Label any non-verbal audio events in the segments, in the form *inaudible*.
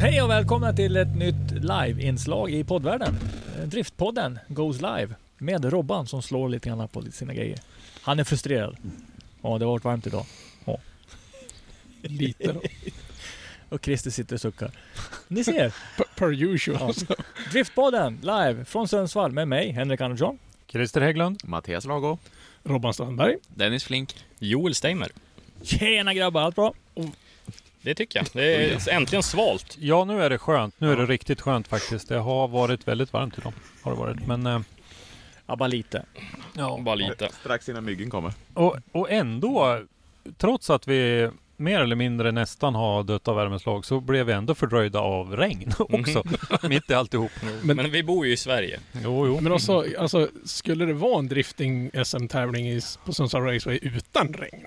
Hej och välkomna till ett nytt live-inslag i poddvärlden. Eh, Driftpodden goes live med Robban som slår lite grann på sina grejer. Han är frustrerad. Ja, det har varit varmt idag. Ja. Lite då. *laughs* Och Christer sitter och suckar. Ni ser, *laughs* Per, per usual. Ja. Driftpodden live från Sundsvall med mig, Henrik Andersson. Christer Hägglund. Mattias Lago. Robban Strandberg. Dennis Flink. Joel Steimer. Tjena grabbar, allt bra? Det tycker jag. Det är äntligen svalt. Ja, nu är det skönt. Nu är det Ja. riktigt skönt faktiskt. Det har varit väldigt varmt idag. Har det varit. Men, eh, Ja, bara lite. ja. Bara lite. Strax innan myggen kommer. Och, och ändå, trots att vi mer eller mindre nästan har dött av värmeslag, så blev vi ändå fördröjda av regn *laughs* också. *laughs* Mitt i alltihop. Men, Men- vi bor ju i Sverige. Jo, jo. Men också, alltså, skulle det vara en drifting-SM-tävling i- på Sundsvall Raceway utan regn?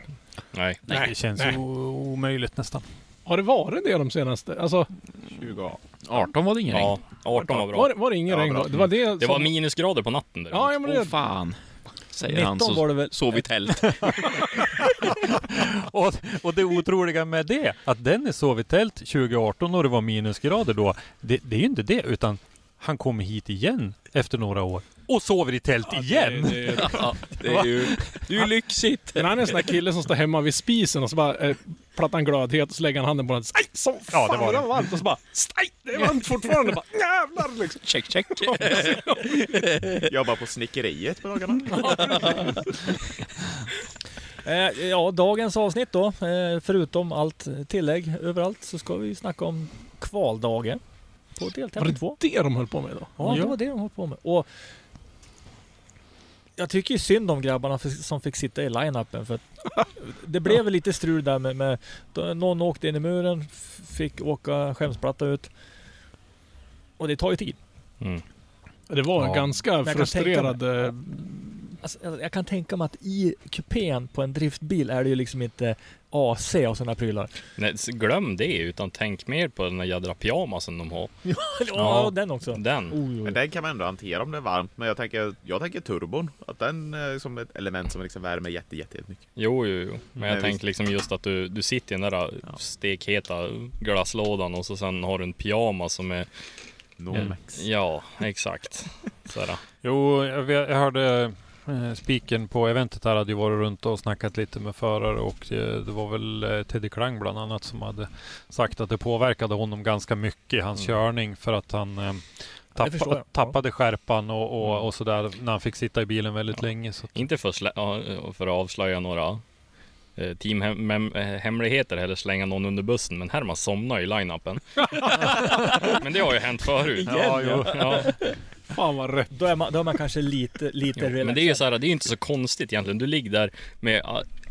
Nej. Nej, det känns nej. omöjligt nästan. Har det varit det de senaste? Alltså, 20 18 var det ingen regn. Ja, 18 var bra. var, var det ingen Ja, regn då? Det var det Det var minusgrader på natten där. Ja, ja, men Åh det, fan. Säger han 19 så var det väl? sov i tält. *laughs* Och, och det otroliga med det, att Dennis sov i tält 2018 och det var minusgrader då, det, det är ju inte det, utan han kommer hit igen efter några år och sover i tält igen. Det, det, *laughs* *laughs* ja, det är ju det är ju lyxigt. men han är en sån där kille som står hemma vid spisen och så bara eh, plattar han glödhet och så lägger han handen på den. Aj, så fan Ja, det var det det. var varmt. Och så bara, aj, det är varmt fortfarande. bara, jävlar liksom. Check, check. *laughs* Jobbar på snickeriet på dagarna. Eh, ja, dagens avsnitt då, eh, förutom allt tillägg överallt, så ska vi snacka om kvaldagen på Var deltävling det 2. det de höll på med då? Ja, det Ja. var det de höll på med. Och jag tycker ju synd om grabbarna för, som fick sitta i line-upen för att det blev väl lite strul där med, med då någon åkte in i muren, fick åka skämsplatta ut. Och det tar ju tid. Mm. Det var Ja. ganska frustrerad... eh, Alltså, jag- jag kan tänka mig att i kupén på en driftbil är det ju liksom inte AC och sådana prylar. Nej, glöm det, utan tänk mer på den där jädra pyjamasen de har. *laughs* ja, Ja. den också. Den. Oj, oj, Men den kan man ändå hantera om det är varmt. Men jag tänker, jag tänker turbon. Att den är som ett element som liksom värmer jätte, jätte, jättemycket. Jo, jo, jo. Men jag Nej, tänker liksom just att du, du sitter i den där Ja. stekheta glasslådan och så sen har du en pyjamas som är... Nomex. Ja, exakt. Sådär. Jo, jag, jag hörde eh, spiken på eventet här hade ju varit runt och snackat lite med förare och eh, det var väl eh, Teddy Klang bland annat som hade sagt att det påverkade honom ganska mycket i hans Mm. körning för att han eh, det tappa, tappade skärpan och, och, Mm. och sådär när han fick sitta i bilen väldigt Ja. länge. Så. Inte för, för att avslöja några eh, teamhemligheter eller slänga någon under bussen, men Herman somnar i line-upen. *laughs* men det har ju hänt förut. Ja. Ja, fan vad rätt. Då är man, då är man kanske lite, lite jo. Men det är ju så här, det är ju inte så konstigt egentligen. Du ligger där med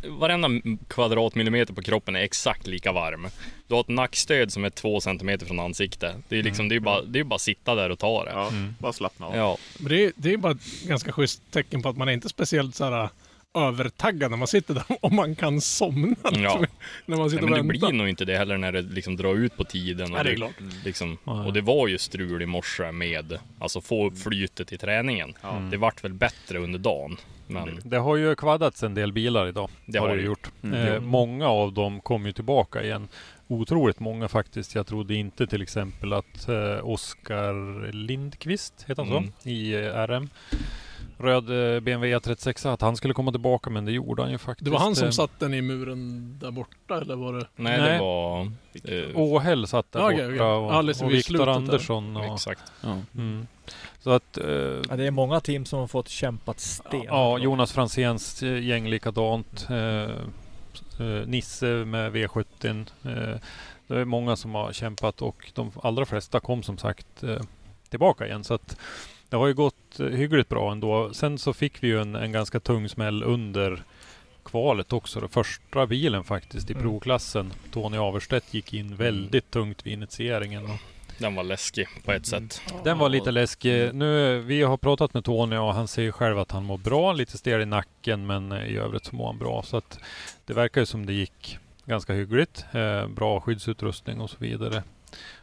varenda kvadratmillimeter på kroppen är exakt lika varm. Du har ett nackstöd som är två centimeter från ansiktet. Det är liksom, det är ju bara, det är ju bara att sitta där och ta det. Ja, Mm. bara slappna av. Ja, Men det, är- det är bara ett ganska schysst tecken på att man är inte speciellt så här övertaggad när man sitter där *laughs* och man kan somna. Ja. när man Nej, sitter men och det blir nog inte det heller när det liksom drar ut på tiden. Och, Ja, det är det, klart. liksom, Nej. och det var ju strul i morse med, alltså få upp flytet i träningen. Det vart väl bättre under dagen. Men Det har ju kvaddats en del bilar idag. Det har det gjort. Mm. Eh, många av dem kom ju tillbaka igen. Otroligt många faktiskt. Jag trodde inte till exempel att eh, Oskar Lindqvist, heter han Mm. så? I eh, RM. Röd eh, BMW E36 att han skulle komma tillbaka men det gjorde han ju faktiskt. Det var han som Eh, satt den i muren där borta eller var det? nej, Nej. det var... Eh, Åhäll satt där okej, borta och, Alldeles och Viktor. Andersson. Och, exakt. Ja. mm. Så att eh, Ja, det är många team som har fått kämpat sten. Ja, Jonas Franzéns eh, gäng likadant. Eh, eh, Nisse med V70. Eh, det är många som har kämpat och de allra flesta kom som sagt eh, tillbaka igen. Så att det har ju gått eh, hyggligt bra ändå. Sen så fick vi ju en, en ganska tung smäll under kvalet också. Den första bilen faktiskt i Mm. provklassen. Tony Averstedt gick in väldigt tungt vid initieringen. Och Den var läskig på ett sätt. den var lite läskig. Nu, vi har pratat med Tony och han säger själv att han mår bra. Lite stel i nacken men eh, i övrigt så mår han bra. Så att det verkar ju som det gick ganska hyggligt. Eh, bra skyddsutrustning och så vidare.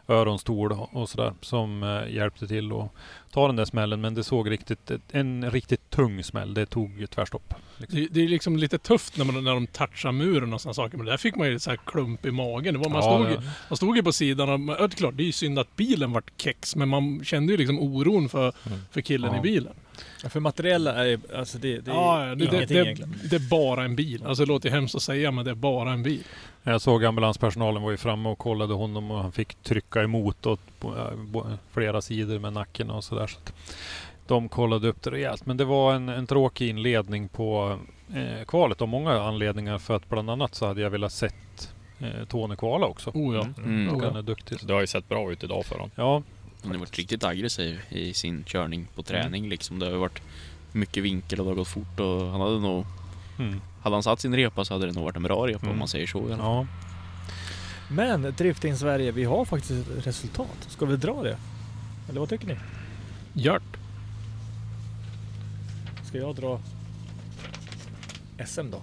Öronstol och sådär som eh, hjälpte till att ta den där smällen. Men det såg riktigt, en riktigt tung smäll. Det tog tvärstopp. Liksom. Det, det är liksom lite tufft när, man, när de touchar muren och sådana saker. Men där fick man ju så här klump i magen. Det var, man, Ja, stod, ju- det- man stod ju på sidan och man, ja, det är klart, det är ju synd att bilen vart kex. Men man kände ju liksom oron för, för killen Ja. i bilen. Ja, för materiella är alltså det, det är Ja, det, det, ingenting det, egentligen. det är bara en bil. Alltså det låter ju hemskt att säga men det är bara en bil. Jag såg ambulanspersonalen var ju framme och kollade honom och han fick trycka emot åt bo- flera sidor med nacken och sådär. Så att de kollade upp det rejält. Men det var en, en tråkig inledning på eh, kvalet av många anledningar. För att bland annat så hade jag velat sett eh, Tony kvala också. Oh ja. Mm. Och Oh, ja. han är duktig. Det har ju sett bra ut idag för honom. Ja, Han har varit riktigt aggressiv i sin körning på träning liksom. Det har varit mycket vinkel och det har gått fort och han hade nog... mm, Hade han satt sin repa så hade det nog varit en bra repa Mm. om man säger så. fall. ja. Men Drifting Sverige, vi har faktiskt ett resultat. Ska vi dra det? Eller vad tycker ni? Gjort. Ska jag dra SM då?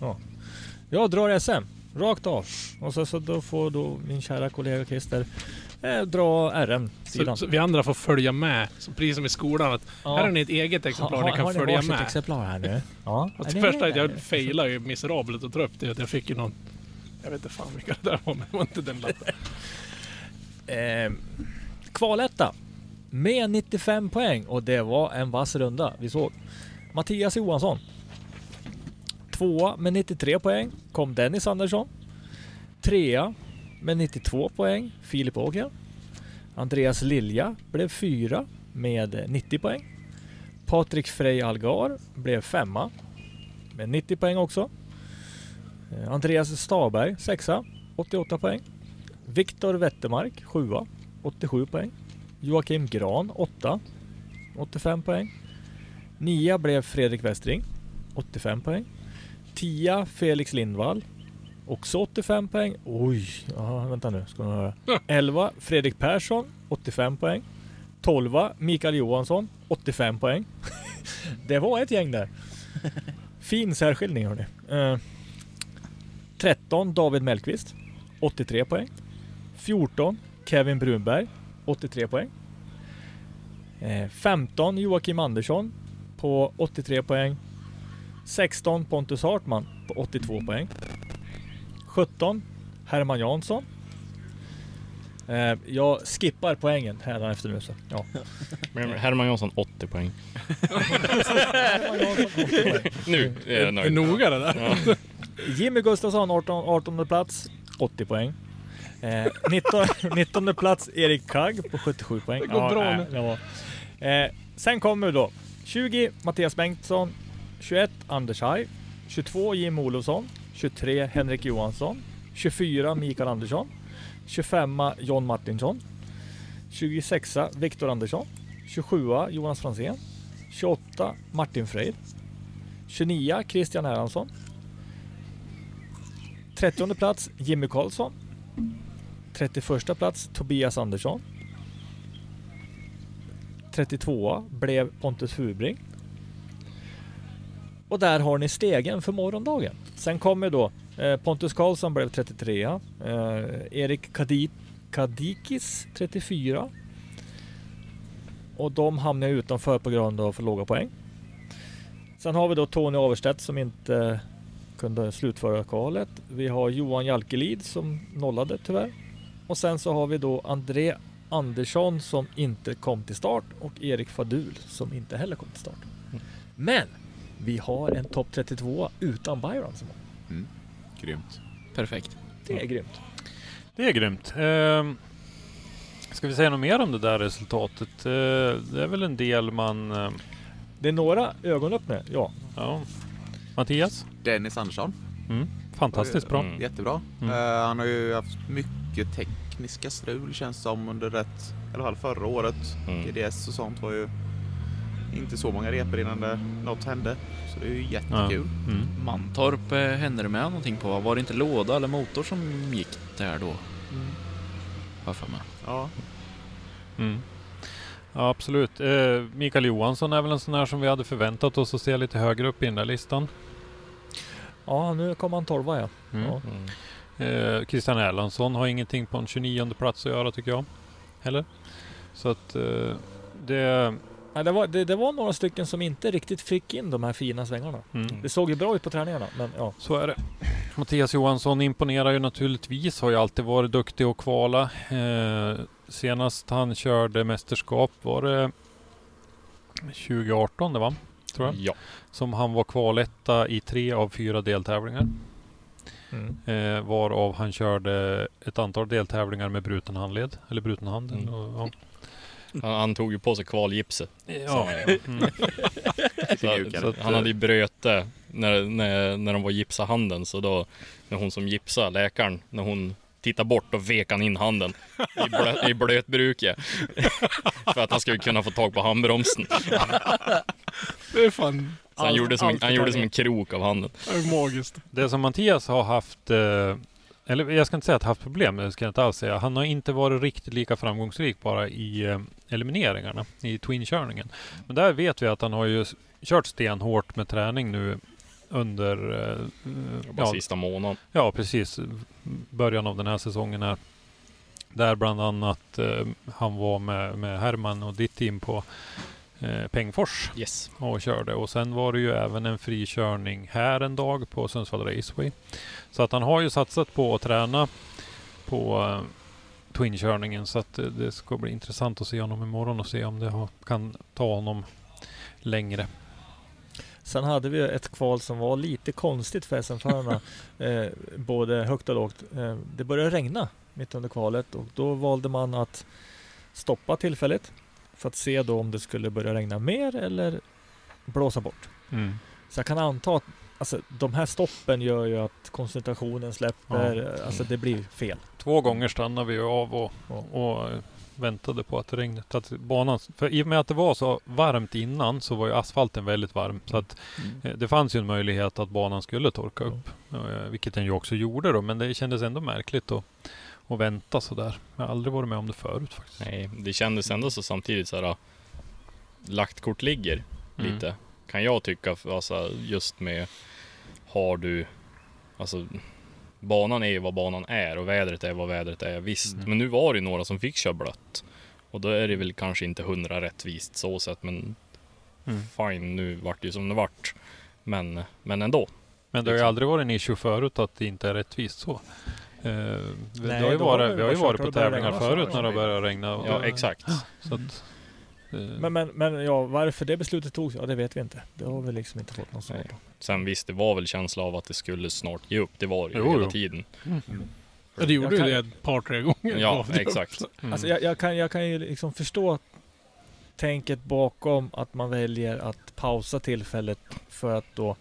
Ja. Jag drar SM. Rakt av. Och så, så då får då min kära kollega Christer eh, dra Så, RM-sidan. så vi andra får följa med. Så precis som i skolan. Att Ja. Här har ni ett eget exemplar Ha- ni kan har ni följa varsitt med. exemplar här nu? *laughs* Ja. Och Nej, det jag failade ju miserabelt upp det. Att jag fick ju någon... Jag vet inte fan vilka det där var, men det var inte den lappen. *laughs* Eh, kvaletta. Med 95 poäng och det var en vass runda. Vi såg Mattias Johansson. Tvåa med 93 poäng kom Dennis Andersson. Trea med 92 poäng Filip Ågren. Andreas Lilja blev fyra med 90 poäng. Patrik Frey Algar blev femma med 90 poäng också. Eh, Andreas Staberg sexa, 88 poäng. Viktor Wettermark, sjua, 87 poäng. Joakim Gran, åtta, 85 poäng. Nia blev Fredrik Westring, 85 poäng. Tia, Felix Lindvall, också 85 poäng. Oj, aha, vänta nu ska ni höra. 11 Fredrik Persson, 85 poäng. 12 Mikael Johansson, 85 poäng. *laughs* Det var ett gäng där. *laughs* Fin särskiljning hörni. Eh, 13 David Mellqvist, 83 poäng. 14 Kevin Brunberg 83 poäng. Eh, 15 Joakim Andersson på 83 poäng. 16 Pontus Hartman på 82 poäng. 17 Herman Jansson. Eh, jag skippar poängen här efter nu. Så. Ja. *laughs* Men Herman Jansson 80 poäng. *laughs* Herman Jansson, 80 poäng. Nu är jag Är nöjd. noga det där. Ja. *laughs* Jimmy Gustafsson 18, 18 plats 80 poäng. Eh, 19, 19 plats Erik Kagg på 77 poäng. Det går bra nej, nu. det var. Eh, sen kommer då 20 Mattias Bengtsson, 21 Anders Haj, 22 Jim Olofsson, 23 Henrik Johansson, 24 Mikael Andersson, 25 John Martinsson, 26 Viktor Andersson, 27 Jonas Franzén, 28 Martin Freid. 29 Christian Erlandsson, 30 plats Jimmy Karlsson. 31 plats Tobias Andersson. 32 blev Pontus Fubring. Och där har ni stegen för morgondagen. Sen kommer då eh, Pontus Karlsson blev 33. Eh, Erik Kadi- Kadikis 34. Och de hamnar utanför på grund av för låga poäng. Sen har vi då Tony Averstedt som inte kunde slutföra kvalet. Vi har Johan Jalkelid som nollade tyvärr. Och sen så har vi då André Andersson som inte kom till start och Erik Fadul som inte heller kom till start. Mm. Men vi har en topp 32 utan Byron Mm. Grymt. Perfekt. Det är grymt. Det är grymt. Ehm, ska vi säga något mer om det där resultatet? Eh, det är väl en del man... eh, Det är några ögonöppnare, ja. ja. Mattias? Dennis Andersson. Mm. Fantastiskt bra. Mm. Jättebra. Mm. Eh, han har ju haft mycket tekniska strul känns som under rätt, i alla fall förra året. Mm. GDS och sånt var ju inte så många repor innan det, något hände. Så det är ju jättekul. Mm. Mantorp eh, hände det med någonting på? Var det inte låda eller motor som gick där då? Har för mig. Ja. Mm. Ja, absolut. Eh, Mikael Johansson är väl en sån här som vi hade förväntat oss att se lite högre upp i den där listan. Ja, nu kom han tolva ja. Mm. ja. Mm. Eh, Christian Erlandsson har ingenting på en 29 plats att göra tycker jag. Heller. Så att eh, det... Nej, det, var, det, det var några stycken som inte riktigt fick in de här fina svängarna. Mm. Det såg ju bra ut på träningarna, men ja. Så är det. Mattias Johansson imponerar ju naturligtvis. Har ju alltid varit duktig att kvala. Eh, senast han körde mästerskap var det 2018 det var, tror jag. Ja. Som han var kvaletta i tre av fyra deltävlingar. Mm. Eh, varav han körde ett antal deltävlingar med bruten handled. Eller bruten hand. Mm. eller- Ja. Han, han tog ju på sig kvalgipset. Ja. Mm. *laughs* Så, Så att, han hade ju bröte när, när, när de var gipsa handen. Så då, när hon som gipsa, läkaren, när hon tittade bort, då vek han in handen i, blö, i blötbruket. *laughs* För att han skulle kunna få tag på handbromsen. Det är fan Så han Allt- gjorde som, en, han gjorde som en krok av handen. det är magiskt. Det som Mattias har haft, eh, eller jag ska inte säga att haft problem, det ska jag inte alls säga. Han har inte varit riktigt lika framgångsrik bara i eh, elimineringarna, i twin-körningen. Men där vet vi att han har ju kört stenhårt med träning nu under, eh, ja, sista månaden. ja precis, början av den här säsongen här. Där bland annat eh, han var med, med Herman och ditt team på eh, Pengfors Yes. och körde. Och sen var det ju även en frikörning här en dag på Sundsvall Raceway. Så att han har ju satsat på att träna på uh, Twin-körningen. Så att eh, det ska bli intressant att se honom imorgon och se om det har, kan ta honom längre. Sen hade vi ett kval som var lite konstigt för SM-förarna. *laughs* eh, både högt och lågt. Eh, det började regna mitt under kvalet och då valde man att stoppa tillfället för att se då om det skulle börja regna mer eller blåsa bort. Så jag kan anta att alltså, de här stoppen gör ju att koncentrationen släpper. Alltså det blir fel. Två gånger stannade vi av och, Ja. och eh, väntade på att det regnade. Att banan, för i och med att det var så varmt innan så var ju asfalten väldigt varm. Så att eh, det fanns ju en möjlighet att banan skulle torka upp. Eh, Vilket den ju också gjorde då. Men det kändes ändå märkligt att, att vänta sådär. Jag har aldrig varit med om det förut faktiskt. Nej, det kändes ändå så samtidigt så här. Lagt kort ligger Mm. lite. Kan jag tycka, alltså just med har du, alltså banan är ju vad banan är och vädret är vad vädret är. Visst, Mm. men nu var det ju några som fick köra blött. Och då är det väl kanske inte hundra rättvist så sett, men Mm. fine, nu vart det ju som det vart. Men, men ändå. Men det har ju Liksom. aldrig varit en issue förut att det inte är rättvist så. Eh, vi, Nej, har ju då har varit, vi vi har ju varit på tävlingar förut när det vi. börjar regna. och Ja, det- exakt. Så att, eh, Men, men, men ja, varför det beslutet togs, ja det vet vi inte. Det har vi liksom inte fått någon svar på. Sen visst, det var väl känsla av att det skulle snart ge upp. Det var det ju Jo, hela jo. tiden. Ja, det gjorde Jag ju kan- det ett par, tre gånger. Ja, exakt. mm. Alltså jag, jag, kan, jag kan ju liksom förstå tänket bakom att man väljer att pausa tillfället för att då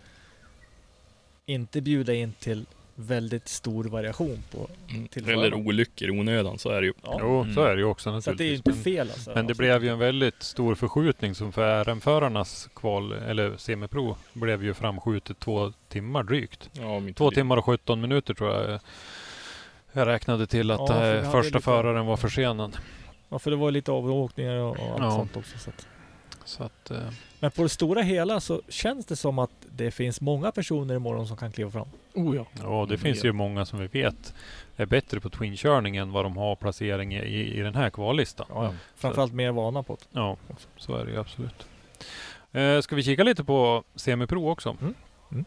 inte bjuda in till väldigt stor variation på Mm. Tillförarna. Eller olyckor i onödan, så är det ju. ja. Jo, så Mm. är det ju också Så att det är ju naturligtvis. inte men, fel alltså. men det blev ju en väldigt stor förskjutning som för RM-förarnas kval, eller semipro, blev ju framskjutet två timmar drygt. Ja, Två timmar och 17 minuter tror jag. Jag räknade till att Ja, eh, första lite- föraren var försenad. Ja, för det var lite avåkningar och, och allt Ja. sånt också. Så att, Så att, eh, Men på det stora hela så känns det som att det finns många personer imorgon som kan kliva fram. Oh ja. ja, det finns ju många som vi vet är bättre på twinkörning än vad de har placering i, i den här kvallistan. Ja, ja. Framförallt mer vana på det. Ja, så är det ju absolut. Eh, ska vi kika lite på semipro också? Mm. Mm.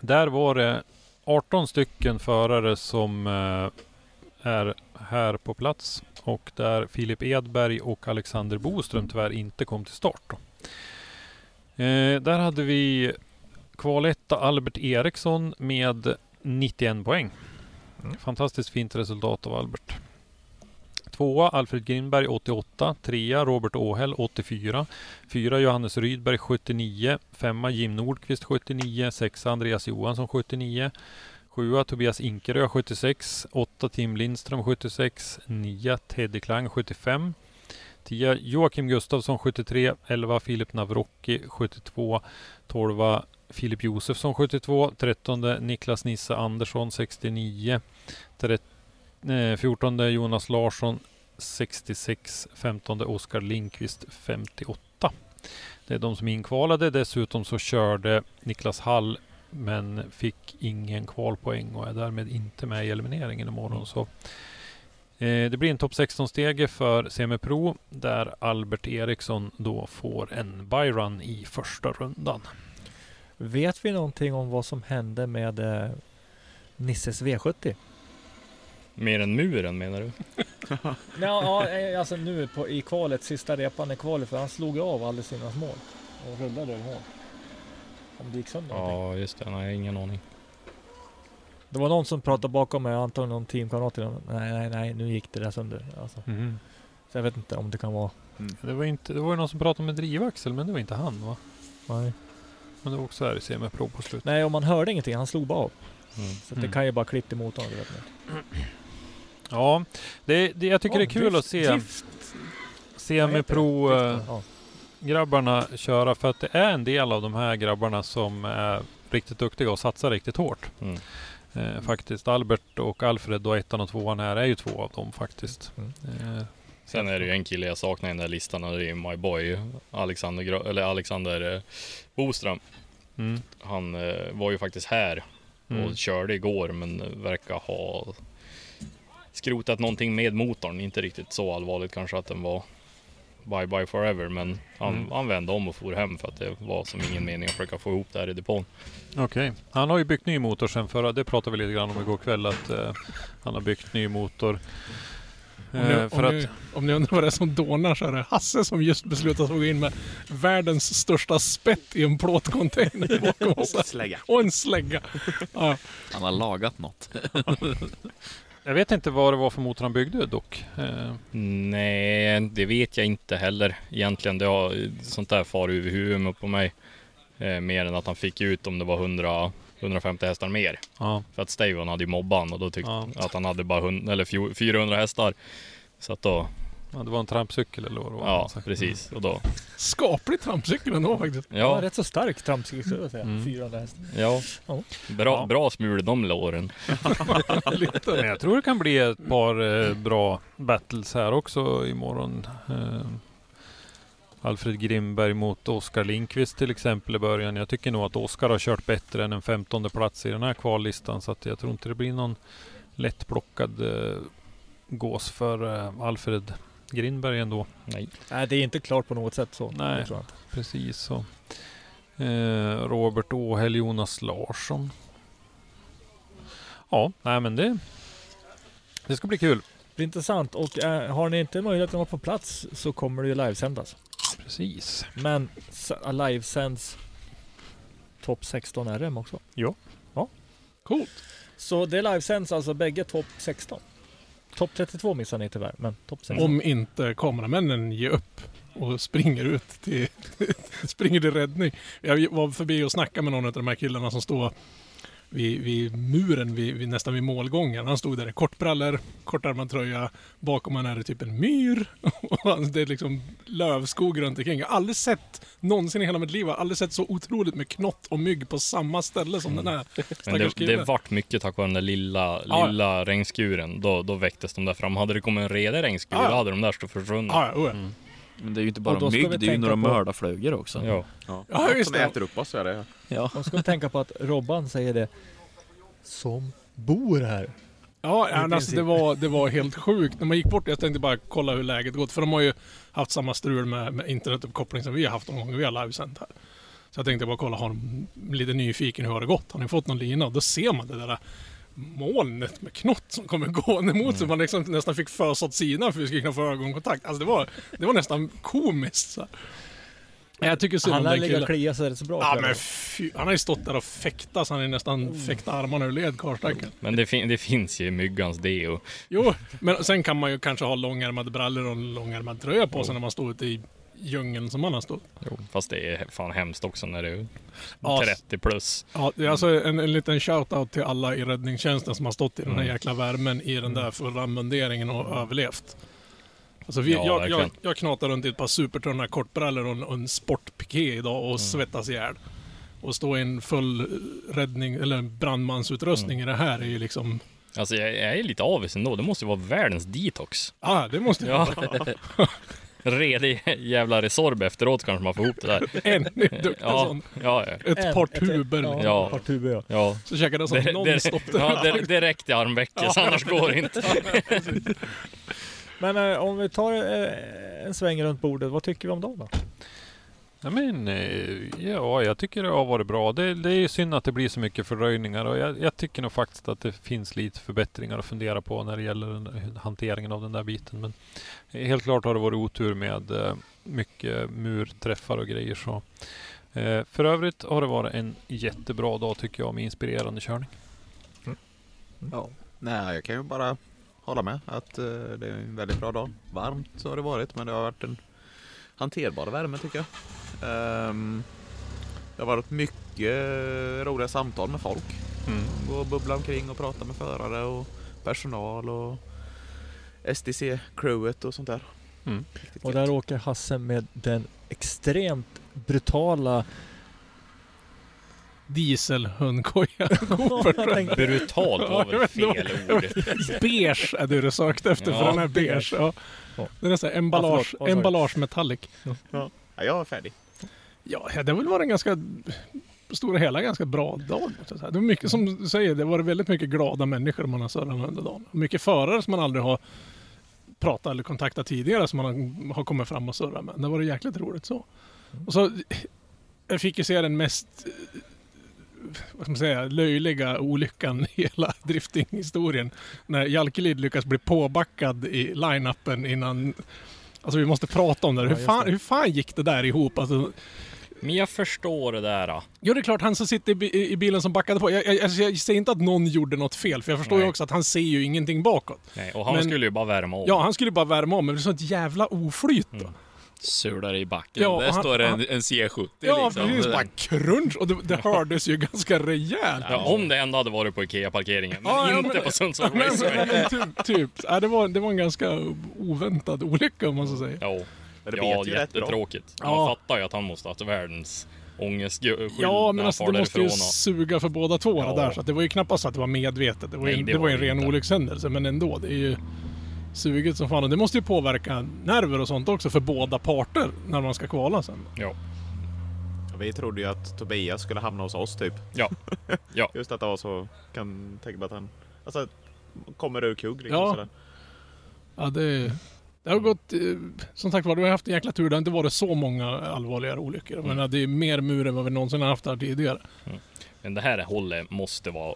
Där var det 18 stycken förare som eh, är här på plats och där Filip Edberg och Alexander Boström tyvärr inte kom till start. Då. Eh, där hade vi kvaletta Albert Eriksson med 91 poäng. Mm. Fantastiskt fint resultat av Albert. Tvåa Alfred Grimberg 88. Trea Robert Åhäll 84. Fyra Johannes Rydberg 79. Femma Jim Nordqvist 79. Sexa Andreas Johansson 79. Sjua Tobias Inkerö 76. Åtta Tim Lindström 76. Nia Teddy Klang 75. 10 Joakim Gustafsson 73. 11 Filip Navrocki 72. 12 Filip Josefsson 72. 13 Niklas Nisse Andersson 69. 13 14 Jonas Larsson 66, 15 Oskar Linkvist 58. Det är de som är inkvalade. Dessutom så körde Niklas Hall men fick ingen kvalpoäng och är därmed inte med i elimineringen imorgon. Så det blir en topp 16-stege för semipro där Albert Eriksson då får en byrun i första rundan. Vet vi någonting om vad som hände med eh, Nisses V70? Mer än muren menar du? *laughs* Ja, ja eh, alltså nu på, i kvalet, sista repan i kvalet, för han slog av alldeles innan mål och rullade över mål. Om det gick sönder någonting. Ja, just det. Nej, ingen aning. Det var någon som pratade bakom mig, antagligen någon teamkamrat till honom. Nej, nej, nej, nu gick det där sönder. Alltså. Så jag vet inte om det kan vara... Det var inte, det var ju någon som pratade med drivaxel men det var inte han va? Nej, Men det var också här i semipro på slutet. nej och man hörde ingenting. Han slog bara av. Mm. Så det Mm. kan ju bara klippt i motorn. Du vet. *clears throat* Ja, det, det, jag tycker det är kul att se Drift. semipro Drift, eh, ja. grabbarna köra för att det är en del av de här grabbarna som är riktigt duktiga och satsar riktigt hårt. Mm. Eh, faktiskt Albert och Alfred och ettan och tvåan här är ju två av dem faktiskt. Mm. Eh, Sen är det ju en kille jag saknar i den där listan och det är My Boy Alexander, Gra- eller Alexander eh, Boström. mm, Han eh, var ju faktiskt här mm. och körde igår men verkar ha skrotat någonting med motorn. Inte riktigt så allvarligt kanske att den var bye bye forever men han, Mm. han vände om och for hem för att det var som ingen mening att försöka få ihop det här i depån. Okej. Han har ju byggt ny motor sen förra. Det pratade vi lite grann om igår kväll att eh, han har byggt ny motor. Om ni, Eh, om, ni, att, om ni undrar vad det är som dånar så är det Hasse som just beslutat att gå in med världens största spett i en plåtcontainer bakom oss. Och slägga. Och en slägga. Ja, Han har lagat något. *laughs* jag vet inte vad det var för motor han byggde dock. Eh, Nej, det vet jag inte heller egentligen. Det har sånt där far över huvudet på mig. Eh, mer än att han fick ut om det var 100, 150 hästar mer. ja. För att Stavon hade ju mobban och då tyckte Ja. att han hade bara 100, eller fjo- 400 hästar. Så att då, ja, det var en trampcykel eller vad det var. ja sagt. precis. Och då, skaplig trampcykel ändå faktiskt. Ja, ja, rätt så stark trampcykel skulle jag säga. Mm. 400 hästar. ja. Ja. Bra, Ja. bra smul de låren. *laughs* Lite. Men jag tror det kan bli ett par eh, bra battles här också imorgon. Eh, Alfred Grimberg mot Oskar Linkvist till exempel i början. Jag tycker nog att Oskar har kört bättre än en femtonde plats i den här kvallistan. Så att jag tror inte det blir någon lättplockad eh, gås för eh, Alfred Grimberg ändå. Nej. Nej, det är inte klart på något sätt så. Nej. Precis så. Eh, Robert Åhäll, Jonas Larsson. Ja, nej men det, det ska bli kul. Det är intressant och eh, har ni inte möjlighet att vara på plats så kommer det ju livesändas. Precis. Men s- livesänds topp 16 RM också. Coolt. Så det livesänds alltså bägge topp 16. Topp 32 missar ni tyvärr, men topp 16. Om inte kameramännen ger upp och springer ut till, *laughs* springer till räddning. Jag var förbi och snackade med någon av de här killarna som står vid, vid muren, vid, vid, nästan vid målgången. Han stod där i kortbrallor, kortärmad tröja. Bakom honom är det typ en myr. *laughs* Och han- det är liksom lövskog runt omkring. Jag har aldrig sett, någonsin i hela mitt liv, jag har aldrig sett så otroligt med knott och mygg på samma ställe som den här Men det, det vart mycket tack vare den där lilla, Ja. lilla regnskuren. Då, då väcktes de där fram. Hade det kommit en redig regnskur, Ja. då hade de där stått försvunna. Ja, ja, oh ja. Mm. Men det är ju inte Och bara då ska mygg, vi det är ju tänka några på- mördarflugor också. Ja. Ja, Ja, just som det. äter upp oss, är det. Ja. Då ska vi tänka på att Robban säger det som bor här. Ja, alltså, det, var, det var helt sjukt. När man gick bort, jag tänkte bara kolla hur läget gått. För de har ju haft samma strul med, med internetuppkoppling som vi har haft de gånger vi har livesänt här. Så jag tänkte bara kolla, har de lite nyfiken, hur har det gått? Har ni fått någon lina? Och då ser man det där molnet med knott som kommer gående *laughs* mot sig. Man liksom nästan fick fösa åt sidan för att vi skulle kunna få ögonkontakt. Alltså det var, det var nästan komiskt. Så. Jag tycker synd om Han lär den ligga och killen. klia sig rätt så bra. Ja men fy, han har ju stått där och fäktat så han är nästan fäktat armarna ur led karlstacken. Men det, fin- det finns ju myggans deo. Jo, men sen kan man ju kanske ha långärmade brallor och en långärmad tröja på sig när man står ute i djungeln som man har stått. Jo. Fast det är fan hemskt också när det är Ja, 30 plus. Ja, det är alltså en, en liten shout-out till alla i räddningstjänsten som har stått i den här Mm. jäkla värmen i den där fulla munderingen och överlevt. Alltså vi, Ja, jag, jag, jag knatar runt i ett par supertunna kortbrallor och en, och en sportpiké idag och svettas ihjäl. Och stå i en full räddning eller brandmansutrustning i det här är ju liksom... Alltså jag, jag är lite avis ändå. Det måste ju vara världens detox. Ja, det måste Ja. vara *laughs* *laughs* Redig jävla Resorb efteråt kanske man får ihop det där. *laughs* en duktig Ja, sån. ja, ja. Ett En- par ett- tuber. Ja, Ja. ett par tuber ja. ja. Så käkade jag sån Det, nonstop. det, *laughs* ja, det, direkt i armvecket, så annars går det inte. *laughs* Men eh, om vi tar eh, en sväng runt bordet, vad tycker vi om dagen då? Ja, men, eh, ja, jag tycker det har varit bra. Det, det är ju synd att det blir så mycket fördröjningar och jag, jag tycker nog faktiskt att det finns lite förbättringar att fundera på när det gäller den, hanteringen av den där biten. Men helt klart har det varit otur med eh, mycket murträffar och grejer. Så. Eh, för övrigt har det varit en jättebra dag tycker jag med inspirerande körning. Ja. Nej, jag kan ju bara hålla med att eh, det är en väldigt bra dag. Varmt så har det varit, men det har varit en hanterbar värme tycker jag. Ehm, det har varit mycket roliga samtal med folk. Gå och bubbla omkring och prata med förare och personal och STC-crewet och sånt där. Mm. Och gött. där åker Hasse med den extremt brutala... Dieselhundkoja. *laughs* Brutalt var väl fel ord. *laughs* beige är det du sökte efter för den är beige. Ja. Den är så här emballage, Ja, emballage metallic. Ja, jag är färdig. Ja, det har väl en ganska, stora hela, ganska bra dag. Det var mycket, som du säger, det varit väldigt mycket glada människor man har surrat under dagen. Mycket förare som man aldrig har pratat eller kontaktat tidigare som man har, kommit fram och surrat med. Det var jäkligt roligt så. Och så, jag fick ju se den mest vad ska man säga, löjliga olyckan i hela *laughs* driftinghistorien. När Jalkelid lyckas bli påbackad i line-upen innan Alltså vi måste prata om det. Ja, hur, fan, det. hur fan gick det där ihop? Alltså, Men jag förstår det där. Då. Jo, det är klart, han som sitter i, bi- i bilen som backade på. Jag, jag, alltså, jag säger inte att någon gjorde något fel, för jag förstår ju Nej. också att han ser ju ingenting bakåt. Nej, och han Men- skulle ju bara värma om. Ja, han skulle bara värma om, men det är sånt jävla oflyt då. Mm. Sular i backen. Ja, Där han- står en, han- en C70 Ja, liksom. precis. Bara crunch. Och det, det hördes ju ganska rejält. Ja, om det ändå hade varit på IKEA-parkeringen, men Ja, ja, inte men- på Sundsvall men, Raceway. men, typ, typ. Ja, det, var, det var en ganska oväntad olycka om man så säger. Ja, det ja jättetråkigt. Ja. Man fattar ju att han måste ha haft världens ångestskydd Ja, men alltså det måste ju och- suga för båda två Ja. där. Så att det var ju knappast så att det var medvetet. Det var ju, Nej, det det var ju var en ren inte. olyckshändelse. Men ändå, det är ju suget som fan. Och det måste ju påverka nerver och sånt också för båda parter när man ska kvala sen. Ja, Vi trodde ju att Tobias skulle hamna hos oss typ. ja, ja. *laughs* Just att det var så, kan tänka mig att han alltså, kommer ur kugg liksom. Ja. Sådär. Ja, det, det har gått... eh, Som sagt var, du har haft en jäkla tur. Det har inte varit så många allvarligare olyckor. Mm. Men det är mer mur än vad vi någonsin har haft här tidigare. Men det här hållet måste vara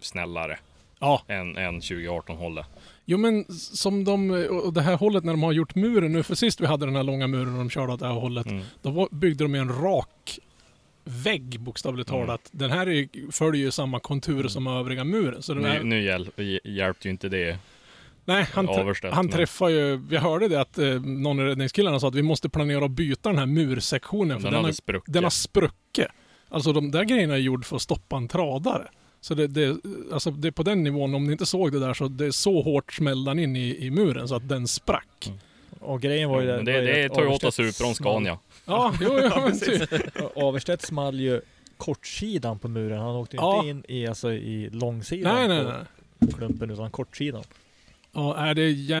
snällare Ja, än, än 2018-hållet. Jo men som de... Och det här hållet när de har gjort muren nu. För sist vi hade den här långa muren och de körde åt det här hållet. Mm. Då byggde de en rak vägg bokstavligt Mm. talat. Den här är, följer ju samma kontur som övriga muren. Så den här, Nu, nu hjäl, hjälpte ju inte det. nej, han, Averstedt, han men- träffar ju... Vi hörde det att eh, någon i räddningskillarna sa att vi måste planera att byta den här mursektionen. För Den den, hade har, spruckit. den har spruckit. Alltså de där grejerna är gjord för att stoppa en tradare. Så det, det, alltså det är på den nivån, om ni inte såg det där, så det är så hårt smällde den in i, i muren så att den sprack. Mm. Och grejen var ju den... det, var ju det är Toyota Averstedt Supron Scania. Ja, jo, jo, *laughs* men typ. Averstedt small ju kortsidan på muren. Han åkte Ja. inte in i, alltså, i långsidan Nej, nej, på nej. klumpen utan kortsidan. Ja, är det jä-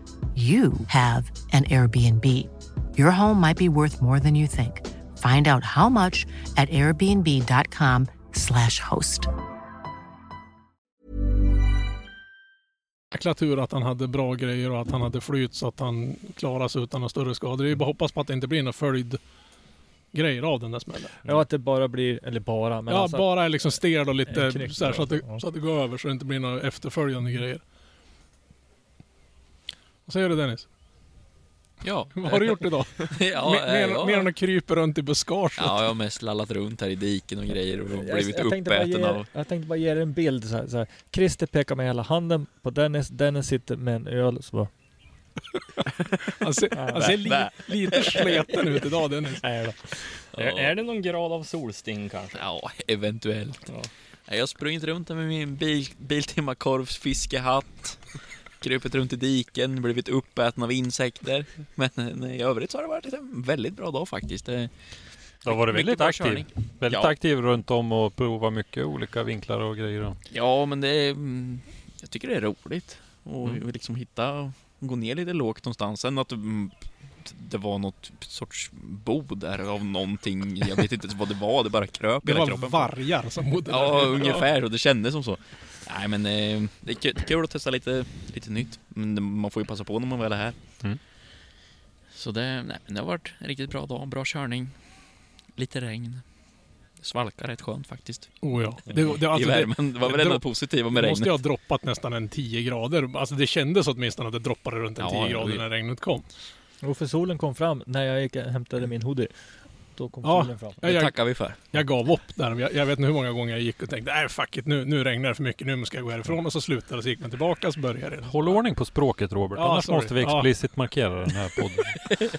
you have an Airbnb. Your home might be worth more than you think. Find out how much at airbnb.com/slash host. Jäkla tur att han hade bra grejer och att han hade flyt så att han klarade sig utan några större skador. Det är bara att hoppas på att det inte blir några följd grejer av den där smällen. Ja, att det bara blir, eller bara, men ja, alltså, bara är liksom stel och lite så, här, så, att det, så att det går över så det inte blir några efterföljande grejer. Vad säger du Dennis? Ja. *laughs* Vad har du gjort idag? *laughs* ja, mer, mer, ja. mer än att krypa runt i buskage? Ja, jag har mest lallat runt här i diken och grejer och jag, blivit jag, bara uppäten ge, av... jag tänkte bara ge er en bild så här, så här. Christer pekar med hela handen på Dennis, Dennis sitter med en öl så bara... *laughs* Han ser, han ser li, lite sleten ut idag Dennis. Nej då. Är, är det någon grad av solsting kanske? Ja, eventuellt. Ja. Jag har sprungit runt med min bil, Biltema-korvs fiskehatt. Krupit runt i diken, blivit uppäten av insekter. Men eh, i övrigt så har det varit en väldigt bra dag faktiskt. Det, Du har varit väldigt aktiv. körning. Väldigt Ja. aktiv runt om och provat mycket olika vinklar och grejer. Ja, men det är... mm, Jag tycker det är roligt. Och Mm. liksom hitta... Gå ner lite lågt någonstans. Sen att mm, det var något sorts bo där av någonting. Jag vet inte ens vad det var. Det bara kröp Det hela var kroppen. vargar som bodde Ja, där. ungefär. Och det kändes som så. Nej, men eh, det är kul, att testa lite, lite nytt. Men man får ju passa på när man väl är här. Mm. Så det, nej, men det har varit en riktigt bra dag. Bra körning. Lite regn. Det svalkar rätt skönt faktiskt. Oh, ja. det, det, I alltså, det, värmen. Det var väl det ändå positiva med det måste regnet. ju ha droppat nästan en 10 grader. Alltså det kändes åtminstone att det droppade runt en Ja, 10 ja, grader när regnet kom. Och för solen kom fram när jag gick och hämtade min hoodie. Då kom Ja. solen fram. Ja, Det jag, tackar vi för. jag gav upp där. Jag, jag vet inte hur många gånger jag gick och tänkte nej fuck it, nu, nu regnar det för mycket, nu ska jag gå härifrån. Och så slutade det, så gick man tillbaka så började det. Håll ordning på språket Robert, Ja, annars sorry. måste vi Ja. explicit markera den här podden.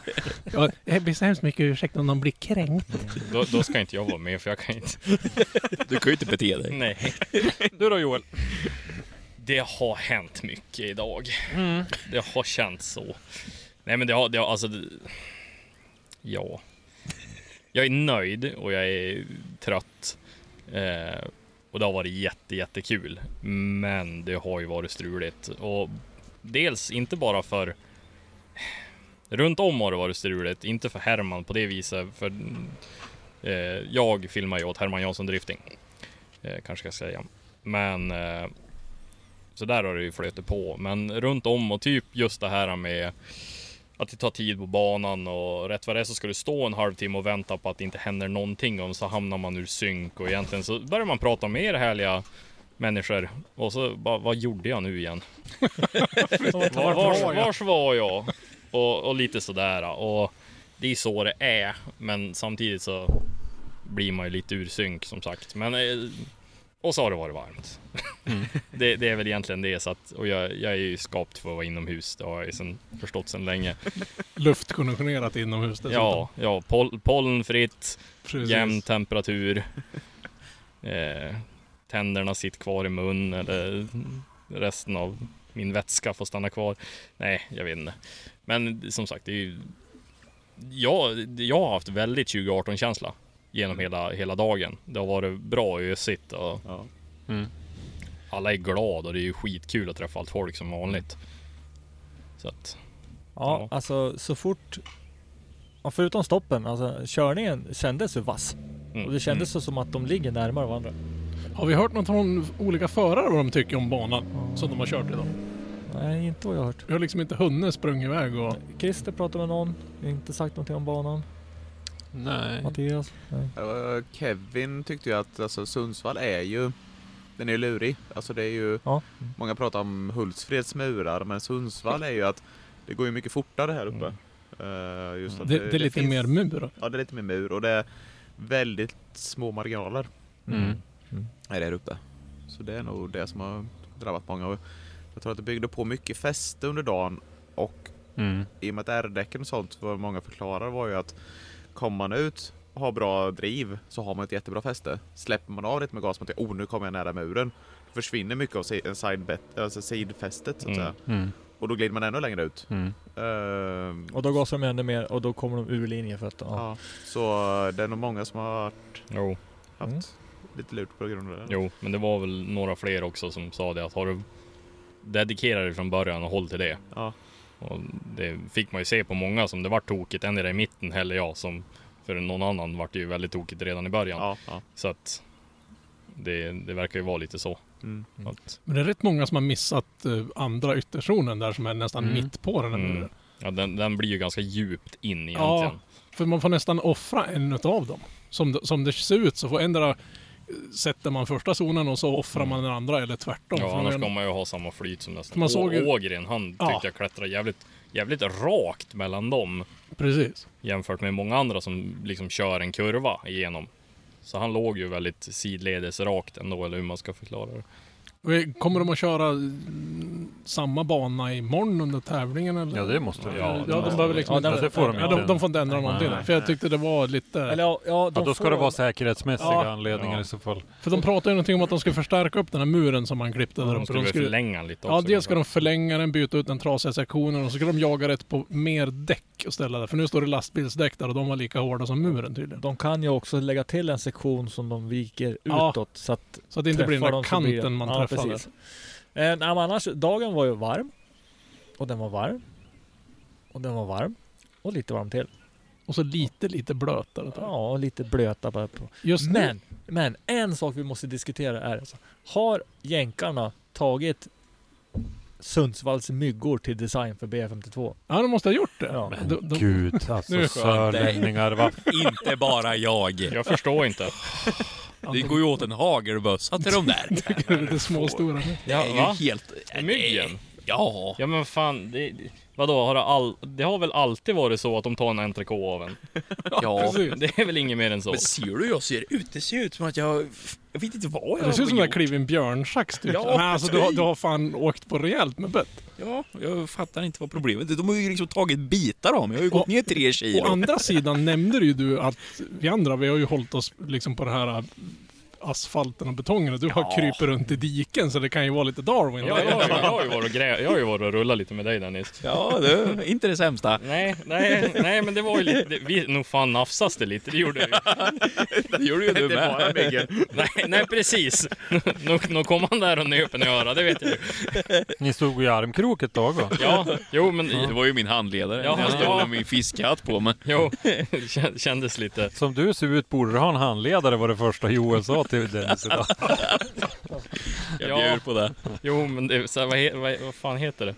*laughs* Ja, jag ber så hemskt mycket ursäkt om någon blir kränkt. Då, då ska inte jag vara med för jag kan inte... *laughs* Du kan ju inte bete dig. Nej. *laughs* Du då Joel? Det har hänt mycket idag. Mm. Det har känts så. Nej men det har, det har alltså... Det, ja. Jag är nöjd och jag är trött. Eh, och det har varit jätte, jättekul. Men det har ju varit struligt. Och dels inte bara för... Runt om har det varit struligt. Inte för Herman på det viset. För eh, jag filmar ju åt Herman Jansson Drifting. Eh, kanske jag ska säga. Men eh, så där har det ju flutit på. Men runt om och typ just det här med att det tar tid på banan och rätt vad det är så ska du stå en halvtimme och vänta på att det inte händer någonting och så hamnar man ur synk och egentligen så börjar man prata med er härliga människor och så bara, vad gjorde jag nu igen? *laughs* var, var, vars var jag? Och, och lite sådär och det är så det är men samtidigt så blir man ju lite ur synk som sagt. Men eh, och så har det varit varmt. det, det är väl egentligen det. Så att, och jag, jag är ju skapt för att vara inomhus. Det har jag ju sen, förstått sedan länge. Luftkonditionerat inomhus dessutom. Ja, ja poll, pollenfritt, Precis. jämn temperatur. *laughs* Eh, tänderna sitter kvar i mun eller resten av min vätska får stanna kvar. Nej, jag vet inte. Men som sagt, det är ju... Jag, jag har haft väldigt 2018-känsla genom hela, hela dagen. Det har varit bra ösigt och Ja. Mm. alla är glada och det är ju skitkul att träffa allt folk som vanligt. Så att, Ja, Ja. alltså så fort... Förutom stoppen, alltså körningen kändes ju vass. mm, Och det kändes så som att de ligger närmare varandra. Har vi hört något från olika förare vad de tycker om banan som de har kört idag? Nej, inte vad jag har hört. Vi har liksom inte hunnit sprungit iväg och... Christer pratade med någon. Inte sagt någonting om banan. Nej. Mattias? Nej. Kevin tyckte ju att alltså, Sundsvall är ju den är ju lurig. Alltså det är ju, Ja. många pratar om Hultsfreds murar men Sundsvall är ju att det går ju mycket fortare här uppe. Eh, just att Det, det är lite finns- mer mur. Ja det är lite mer mur och det är väldigt små marginaler Mm. är det här uppe. Så det är nog det som har drabbat många. Jag tror att det byggde på mycket fäste under dagen och Mm. i och med att R-däcken och sånt, vad många förklarar var ju att kommer man ut och har bra driv så har man ett jättebra fäste. Släpper man av lite med gas man tänker oh nu kommer jag nära muren. Då försvinner mycket av si- en side alltså sidfästet så att Mm. säga. Mm. Och då glider man ännu längre ut. Mm. Ehm, Och då gasar de ännu mer och då kommer de ur linjen för att... Ja. ja. Så det är nog många som har varit, Jo, haft Mm. lite lurt på grund av det. jo, men det var väl några fler också som sa det att har du dedikerat dig från början och håll till det. Ja. Och det fick man ju se på många som det var tokigt. En där i mitten heller jag som för någon annan vart det ju väldigt tokigt redan i början. Ja, ja. Så att det, det verkar ju vara lite så. Mm. Att, Men det är rätt många som har missat eh, andra ytterzonen där som är nästan Mm. mitt på den här Mm. muren. ja, den, den blir ju ganska djupt in Ja. egentligen. För man får nästan offra en utav dem. Som, det- som det ser ut så får ändra sätter man första zonen och så offrar man den andra eller tvärtom. Ja, annars ska man ju ha samma flyt som nästan. Man såg ju- Ågren, han tyckte Ja. jag klättrade jävligt, jävligt rakt mellan dem. Precis. Jämfört med många andra som liksom kör en kurva igenom. Så han låg ju väldigt sidledes rakt ändå, eller hur man ska förklara det. Kommer de att köra mm, samma bana imorgon under tävlingen eller? Ja, det måste de. Ja, Ja, de behöver liksom Ja, inte... det får de ja, inte. de, de får inte ändra Nej, någonting nej. där. För jag tyckte det var lite... Eller ja, ja, de Ja, då ska får- det vara säkerhetsmässiga Ja. anledningar Ja. i så fall. För de pratade ju någonting om att de skulle förstärka upp den här muren som man klippte där De uppe. skulle De väl skulle, förlänga lite ja, också. dels ska de förlänga den, byta ut den trasiga sektionen och så ska de jaga rätt på mer däck och ställa där. För nu står det lastbilsdäck där och de var lika hårda som muren tydligen. De kan ju också lägga till en sektion som de viker Ja. utåt så att Så att det inte blir den träffar där kanten man ja, precis. Eh, nej, men annars, dagen var ju varm. Och den var varm. Och den var varm. Och lite varm till. Och så lite, lite blötare. Ja, och lite blöta bara på. Just nu. Men, men en sak vi måste diskutera är alltså, har jänkarna tagit Sundsvalls myggor till design för B52? Ja, de måste ha gjort det. Ja. Men De- de- gud, alltså sörlänningar. Va? *laughs* Inte bara jag. Jag förstår inte. *laughs* Det går ju åt en hagelbössa till de där. *laughs* Det är lite småstora. Det är ju va? helt... Myggen? Ja. Ja men fan, det- vadå, har det, all, det har väl alltid varit så att de tar en entrecote av en? *laughs* Ja. Det är väl inget mer än så? Men ser du hur jag ser ut? Det ser ut som att jag... Jag vet inte vad jag Det ser ut som har att jag kliver en björnsax typ. Ja, Men alltså du har, du har fan åkt på rejält med bett. Ja, jag fattar inte vad problemet är. De har ju liksom tagit bitar av mig. Jag har ju gått ner tre Å kilo. andra sidan nämnde ju du att vi andra, vi har ju hållit oss liksom på det här asfalten och betongen och du har Ja. kryper runt i diken så det kan ju vara lite Darwin. Ja, jag, jag, har ju varit och grä, jag har ju varit och rullat lite med dig Dennis. Ja, är inte det sämsta. Nej, nej, nej men det var ju lite, det, vi, nog fan nafsas det lite, det gjorde det ju. *laughs* Det gjorde ju du bara med. Myggen. Nej, nej precis. Nu, nu kom han där och nöp en i örat, det vet jag ju. Ni stod ju i armkrok ett tag va? Ja, jo men, Det var ju min handledare. Ja, jag stod ja. med min fiskhatt på mig. jo, *laughs* det kän- kändes lite. Som du ser ut borde du ha en handledare var det första Joel sa till Dennis idag. Jag Ja. bjuder på det. Jo men det, så, här, vad, he, vad, vad fan heter det?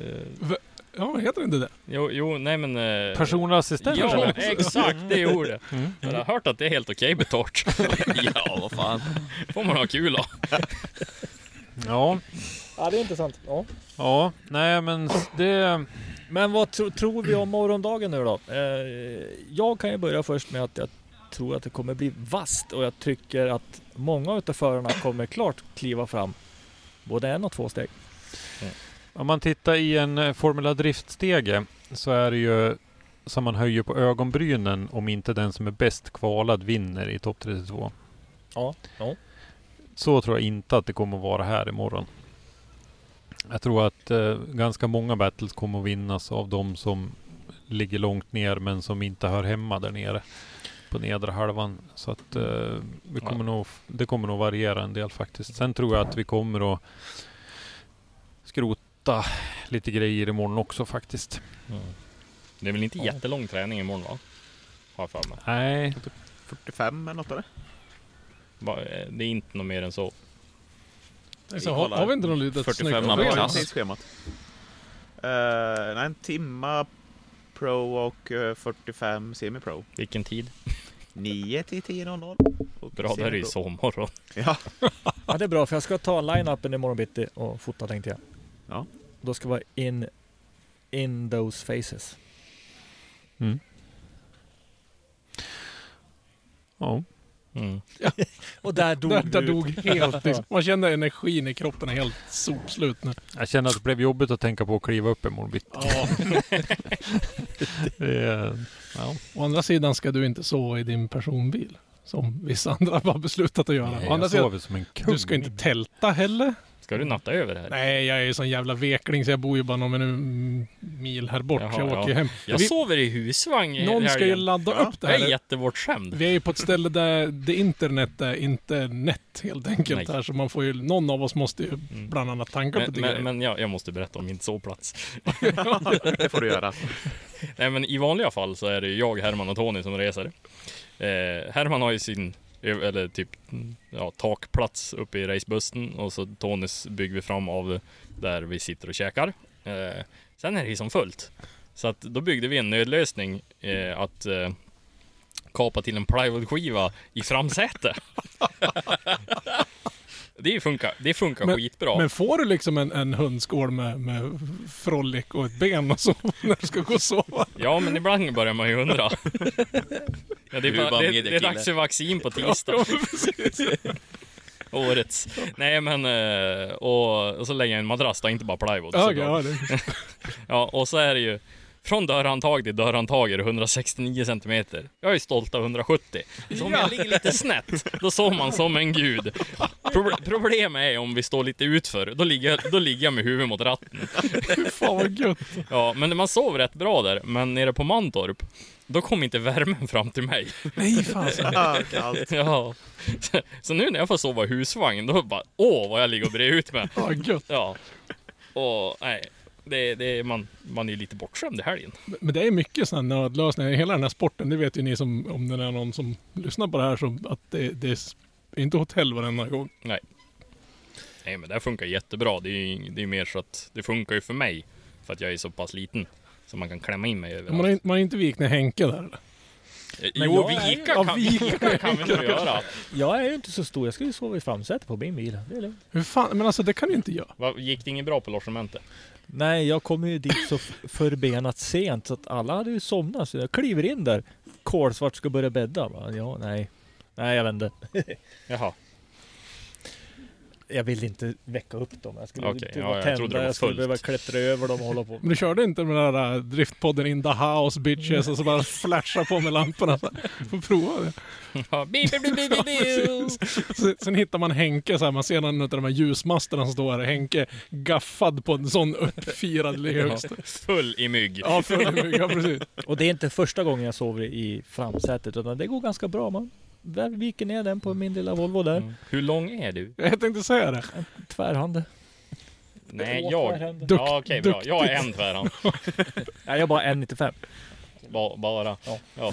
Eh, Ja, heter det inte det? jo, jo, nej men... eh, Personlig assistent Ja, eller? exakt det är ordet. Mm. Jag har hört att det är helt okej betalt. *laughs* Ja, vad fan. får man ha kul av. *laughs* Ja, Ja, det är intressant. Ja. ja, nej men det... Men vad tro, tror vi om morgondagen nu då? Eh, jag kan ju börja först med att jag tror att det kommer bli vast och jag tycker att många utav förarna kommer klart kliva fram. Både en och två steg. Om man tittar i en eh, Formula Drift-stege så är det ju som man höjer på ögonbrynen om inte den som är bäst kvalad vinner i topp 32. Ja. ja. Så tror jag inte att det kommer att vara här imorgon. Jag tror att eh, ganska många battles kommer att vinnas av de som ligger långt ner men som inte hör hemma där nere på nedre halvan. Så att eh, vi kommer nog, det kommer nog variera en del faktiskt. Sen tror jag att vi kommer att skrota lite grejer imorgon också faktiskt. Det är väl inte jättelång träning imorgon va? Har jag för mig. Nej, 45 eller något eller? Eh, Det är inte något mer än så. Så, har, har vi inte någon litet 45 snyggt man Vad på tidsschemat? Uh, nej, en timma Pro och eh, 45 Semi-Pro. Vilken tid? 9 till 10.00. Och Bra, där är ju Semi-Pro. sovmorgon. Ja, Ja, det är bra för jag ska ta line-upen imorgon bitti och fota tänkte jag. Ja. Då ska vara in, in those faces. Ja. Mm. *laughs* Och där dog Där, där du. dog *laughs* helt liksom. Man känner energin i kroppen är helt sopslut nu. Jag känner att det blev jobbigt att tänka på att kliva upp imorgon bitti. Ja. *laughs* Är- Ja. Å andra sidan ska du inte sova i din personbil. Som vissa andra har beslutat att göra. Nej, Å andra sidan, som en kung. du ska inte tälta heller. Ska du natta över här? Nej, jag är ju sån jävla vekling så jag bor ju bara någon mil här bort. Jaha, jag åker ja. ju hem. Jag Vi- sover i husvagn i Någon ska ju ladda Ja, upp det Jag är här. jättebortskämd. Vi är ju på ett ställe där det internet är inte nät helt enkelt Nej. här. Så man får ju, någon av oss måste ju Mm. bland annat tanka på Men, lite men, grejer. men jag, jag måste berätta om min sovplats. *laughs* det får du göra. Nej men i vanliga fall så är det ju jag, Herman och Tony som reser. Eh, Herman har ju sin, Eh, eller typ, ja, takplats uppe i racebussen och så Tonys bygger vi fram av där vi sitter och käkar. Eh, sen är det ju som fullt. Så att då byggde vi en nödlösning eh, att eh, kapa till en plywoodskiva i framsäte. *laughs* det funkar, det funkar Men- skitbra. Men får du liksom en, en hundskål med, med frolic och ett ben och så *laughs* när du ska gå och sova? Ja, men ibland börjar man ju undra. *laughs* Ja, det, är bara, bara det, det är dags för vaccin på tisdag. *laughs* Årets. Nej men, eh, och, och så lägger jag en madrass då, inte bara plywood. Såklart. ja, det, ja, och så är det ju från dörrhandtag till dörrhandtag är det 169 centimeter. Jag är stolt av 170. Så om jag ligger lite snett, då sover man som en gud. Proble- problemet är om vi står lite utför, då ligger, jag- då ligger jag med huvudet mot ratten. *laughs* fan vad gött. Ja, men man sover rätt bra där. Men nere på Mantorp, då kom inte värmen fram till mig. Nej, fan. Ah, kallt. Ja. Så, så nu när jag får sova i husvagn, då bara åh vad jag ligger och brer ut med. Ja, gött. Ja. Och nej, det, det, man, man är ju lite bortskämd i helgen. Men det är mycket sådana nödlösningar hela den här sporten. Det vet ju ni som, om det är någon som lyssnar på det här, som att det, det är inte hotell varenda gång. Nej men det här funkar jättebra. Det är ju det är mer så att det funkar ju för mig. För att jag är så pass liten. Så man kan klämma in mig överallt. Man har, man har inte vikt ner Henke där eller? Eh, Men jo, är ju- vika kan, vika kan vi nog göra. Jag är ju inte så stor. Jag ska ju sova i framsätet på min bil. Det är lugnt. Hur fan, men alltså det kan du inte göra. Va, gick det inget bra på logementet? Nej, jag kom ju dit så förbenat sent så att alla hade ju somnat. Så jag kliver in där. Kolsvart ska börja bädda. Ja, nej. Nej, jag vände. *laughs* Jaha. Jag vill inte väcka upp dem. Jag skulle Okej, inte ja, vara jag tända. var jag skulle behöva klättra över dem och hålla på. *laughs* Men du körde inte med den där äh, driftpodden In the house bitches och så bara flasha på med lamporna. Får prova det. *laughs* Ja, bi, bi, bi, bi, bi, bi. Sen, sen hittar man Henke, så här, man ser någon av de här ljusmasterna som står här. Henke gaffad på en sån uppfirad *laughs* högst. Full i mygg. Ja, för, ja, precis. Och det är inte första gången jag sover i framsätet. Utan det går ganska bra. Man där viker ner den på min lilla Volvo där. Mm. Hur lång är du? Jag tänkte säga det. Tvärhand. Nej, Två jag. tvärhänder. Dukt- Ja, okej, bra. Jag är en tvärhand. *laughs* Nej, jag är bara 1,95. Ba, bara. Ja. Ja.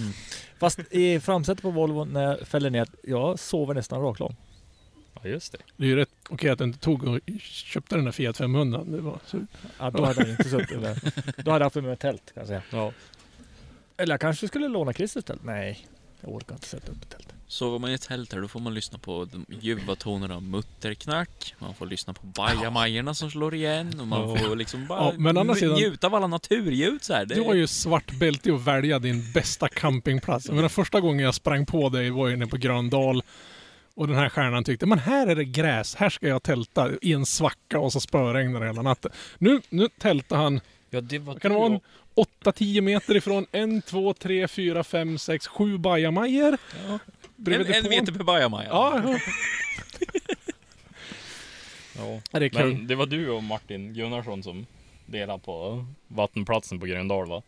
Fast i framsätet på Volvo när jag fäller ner, jag sover nästan raklång. ja, just det. Det är ju rätt okej att du inte tog och köpte den där Fiat 500. Det var så, Ja, då hade jag inte suttit där. Då hade jag haft med mig ett tält kan jag säga. Ja. Eller jag kanske skulle låna Christers tält. Nej, jag orkar inte sätta upp ett tält. Sover man i ett tält här, då får man lyssna på de ljuva tonerna av mutterknack. Man får lyssna på bajamajorna som slår igen och man får liksom bara Ja, men å andra sidan- njuta av alla naturljud så här. Det, Du har ju svart bälte i att välja din bästa campingplats. Jag menar, första gången jag sprang på dig var ju nere på Gröndal. Och den här stjärnan tyckte, men här är det gräs, här ska jag tälta i en svacka och så spöregnar det hela natten. Nu, nu tältar han, Ja, det var kan det vara en 8-10 meter ifrån en, två, tre, fyra, fem, sex, sju bajamajor. en, Bredvid en depån. meter per bajamaja. Ja, ja. *laughs* Ja. Ja, det. Men det var du och Martin Gunnarsson som delade på vattenplatsen på Gröndal va?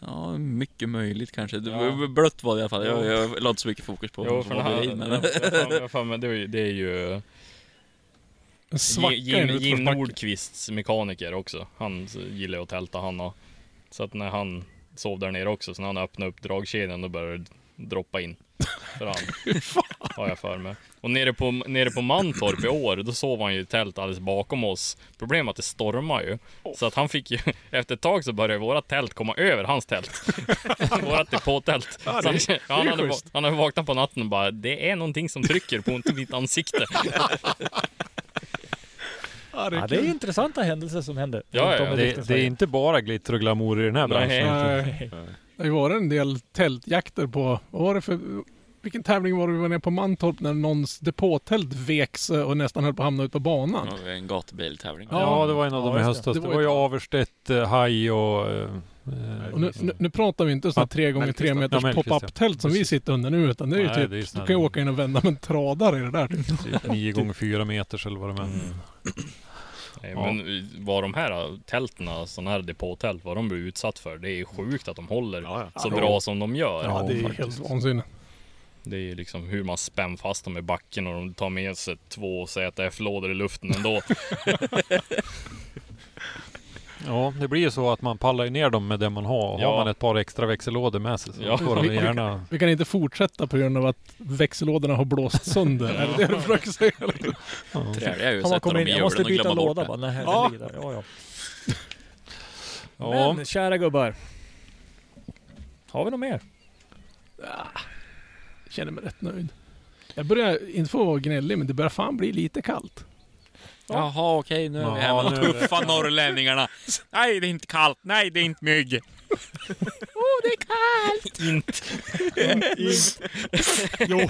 Ja, mycket möjligt kanske. Det Ja. var blött var det i alla fall. Jag, jag la inte så mycket fokus på Jo, för här, bredvid, men... jag jag för mig, det är ju- det är ju En en Jim, Jim. Nordqvists mekaniker också. Han gillar ju att tälta han och, Så att när han sov där nere också, så när han öppnade upp dragkedjan då började det droppa in. För han. *laughs* har jag för mig. Och nere på, nere på Mantorp i år, då sov han ju i tält alldeles bakom oss. Problemet är att det stormar ju. Så att han fick ju, *laughs* efter ett tag så började våra tält komma över hans tält. *laughs* Vårat depåtält. Ja, Så han, ja, han, hade, han hade vaknat på natten och bara, det är någonting som trycker på mitt ansikte. Ja, det är Ja, det är intressanta händelser som händer. Ja, ja, Det, det är inte bara glitter och glamour i den här branschen. Nej. Nej. Det varit en del tältjakter på, vad var det för, vilken tävling var det vi var nere på Mantorp när någons depåtält veks eh, och nästan höll på att hamna ut på banan? Ja, En gatubiltävling. Ja, det var en av Ja, dem i just det. höstas. Det var var ju Averstedt, eh, Haj och... eh, Och nu, nu, nu pratar vi inte sådana tre gånger tre meters ja, ja. pop-up-tält som vi sitter under nu utan det är ju Nej, typ, det är du kan ju åka in och vända med en tradare i det där. Typ. 9 gånger 4 meters eller vad det är. Mm. Nej, Ja. Men vad de här tälten, sådana här depåtält, vad de blir utsatt för. Det är sjukt att de håller Ja, ja. så Ja. bra som de gör. Ja, det är faktiskt. helt vansinnigt. Det är liksom hur man spänner fast dem i backen och de tar med sig två ZF-lådor i luften ändå. *laughs* *laughs* Ja, det blir ju så att man pallar ner dem med det man har. Har Ja. man ett par extra växellådor med sig så Ja. får de gärna... Vi kan inte fortsätta på grund av att växellådorna har blåst sönder. Är det det du försöker säga? Ja. Träliga är ju Har att sätta dem i jag måste hjulen och byta glömma bort låda det. bara. Nej, Ja. där. Ja, ja. Ja. Men kära gubbar. Har vi något mer? känner mig rätt nöjd. Jag börjar, inte få vara gnällig, men det börjar fan bli lite kallt. Jaha, okej, nu är vi här Ja, med de tuffa norrlänningarna. Nej, det är inte kallt. Nej, det är inte mygg. *laughs* oh, det är kallt! Inte. *laughs* Jo,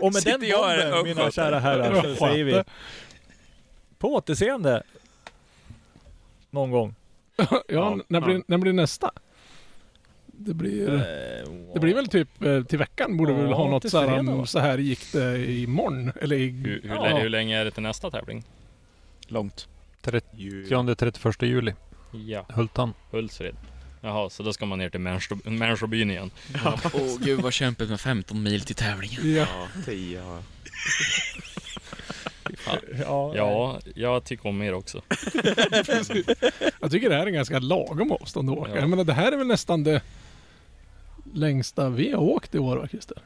och med Sitter den bomben, mina kära herrar, så säger vi på återseende. Någon gång. ja, Ja, när, blir, ja. när blir nästa? Det blir, det blir väl typ eh, till veckan borde vi väl Ja, ha något så här, så här gick det imorgon. Eller i, Hur, hur, ja. hur länge är det till nästa tävling? Långt. 30-31 juli, Ja, Hultan. Hultsfred. Jaha, så då ska man ner till Människo- Människobyn igen. Åh gud vad kämpigt med 15 mil till tävlingen. Ja, Ja, tio ja. *laughs* Ja, Ja, jag tycker om er också. *laughs* jag tycker det här är en ganska lagom avstånd att åka. Ja. Jag menar det här är väl nästan det längsta vi har åkt i år va Christer?